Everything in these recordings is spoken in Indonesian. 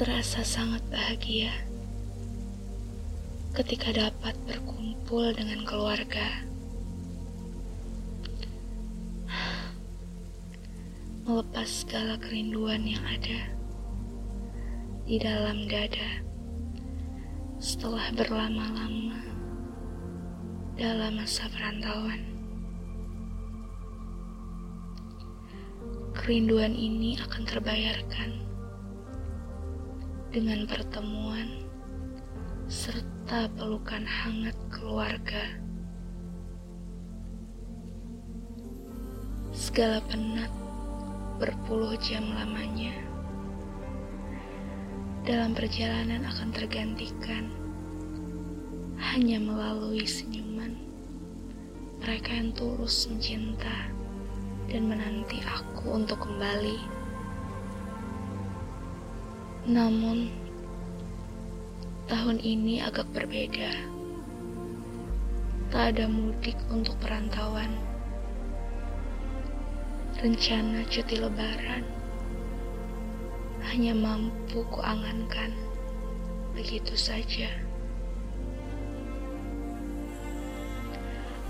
Terasa sangat bahagia ketika dapat berkumpul dengan keluarga. Melepas segala kerinduan yang ada di dalam dada setelah berlama-lama dalam masa perantauan. Kerinduan ini akan terbayarkan dengan pertemuan serta pelukan hangat keluarga. Segala penat berpuluh jam lamanya dalam perjalanan akan tergantikan hanya melalui senyuman mereka yang tulus mencinta dan menanti aku untuk kembali. Namun, tahun ini agak berbeda. Tak ada mudik untuk perantauan. Rencana cuti lebaran hanya mampu kuangankan begitu saja.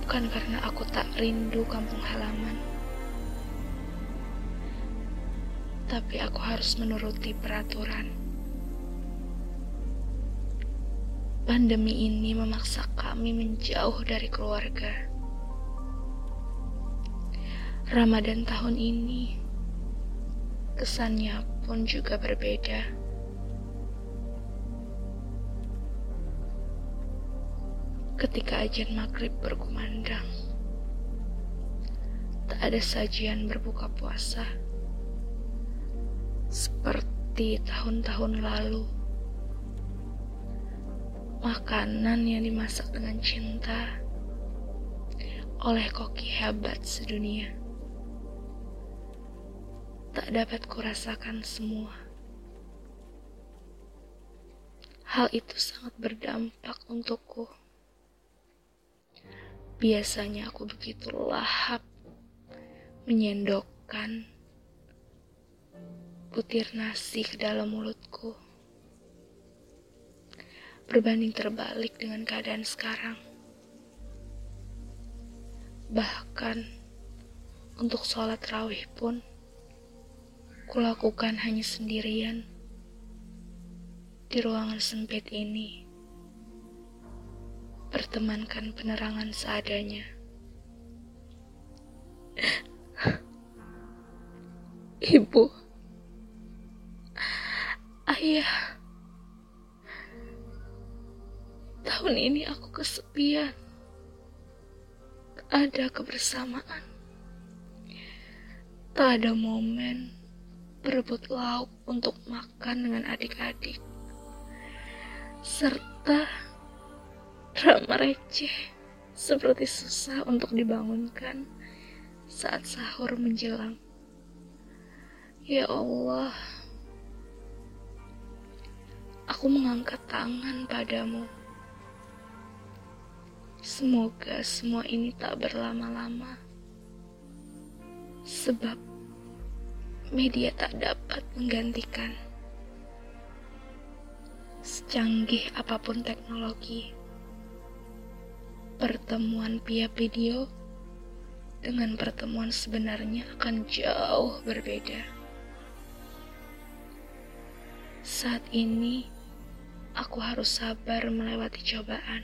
Bukan karena aku tak rindu kampung halaman tapi aku harus menuruti peraturan. Pandemi ini memaksa kami menjauh dari keluarga. Ramadan tahun ini kesannya pun juga berbeda. Ketika ajan maghrib berkumandang, tak ada sajian berbuka puasa seperti tahun-tahun lalu. Makanan yang dimasak dengan cinta oleh koki hebat sedunia. Tak dapat kurasakan semua. Hal itu sangat berdampak untukku. Biasanya aku begitu lahap menyendokkan butir nasi ke dalam mulutku. Berbanding terbalik dengan keadaan sekarang. Bahkan untuk sholat rawih pun kulakukan hanya sendirian di ruangan sempit ini. Pertemankan penerangan seadanya. Ibu. Ayah, tahun ini aku kesepian. Ada kebersamaan. Tak ada momen berebut lauk untuk makan dengan adik-adik. Serta drama receh seperti susah untuk dibangunkan saat sahur menjelang. Ya Allah, Aku mengangkat tangan padamu. Semoga semua ini tak berlama-lama. Sebab media tak dapat menggantikan. Secanggih apa pun teknologi, pertemuan via video dengan pertemuan sebenarnya akan jauh berbeda. Saat ini, aku harus sabar melewati cobaan.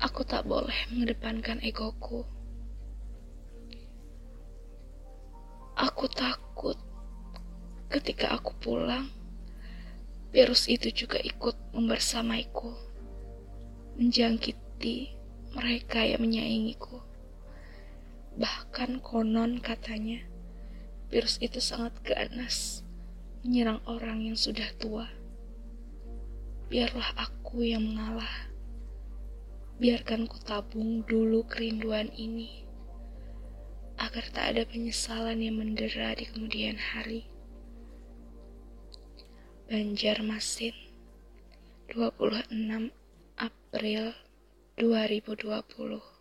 Aku tak boleh mengedepankan egoku. Aku takut ketika aku pulang, virus itu juga ikut membersamaiku, menjangkiti mereka yang menyaingiku. Bahkan konon katanya, virus itu sangat ganas menyerang orang yang sudah tua. Biarlah aku yang mengalah. Biarkan ku tabung dulu kerinduan ini, agar tak ada penyesalan yang mendera di kemudian hari. Banjarmasin, 26 April 2020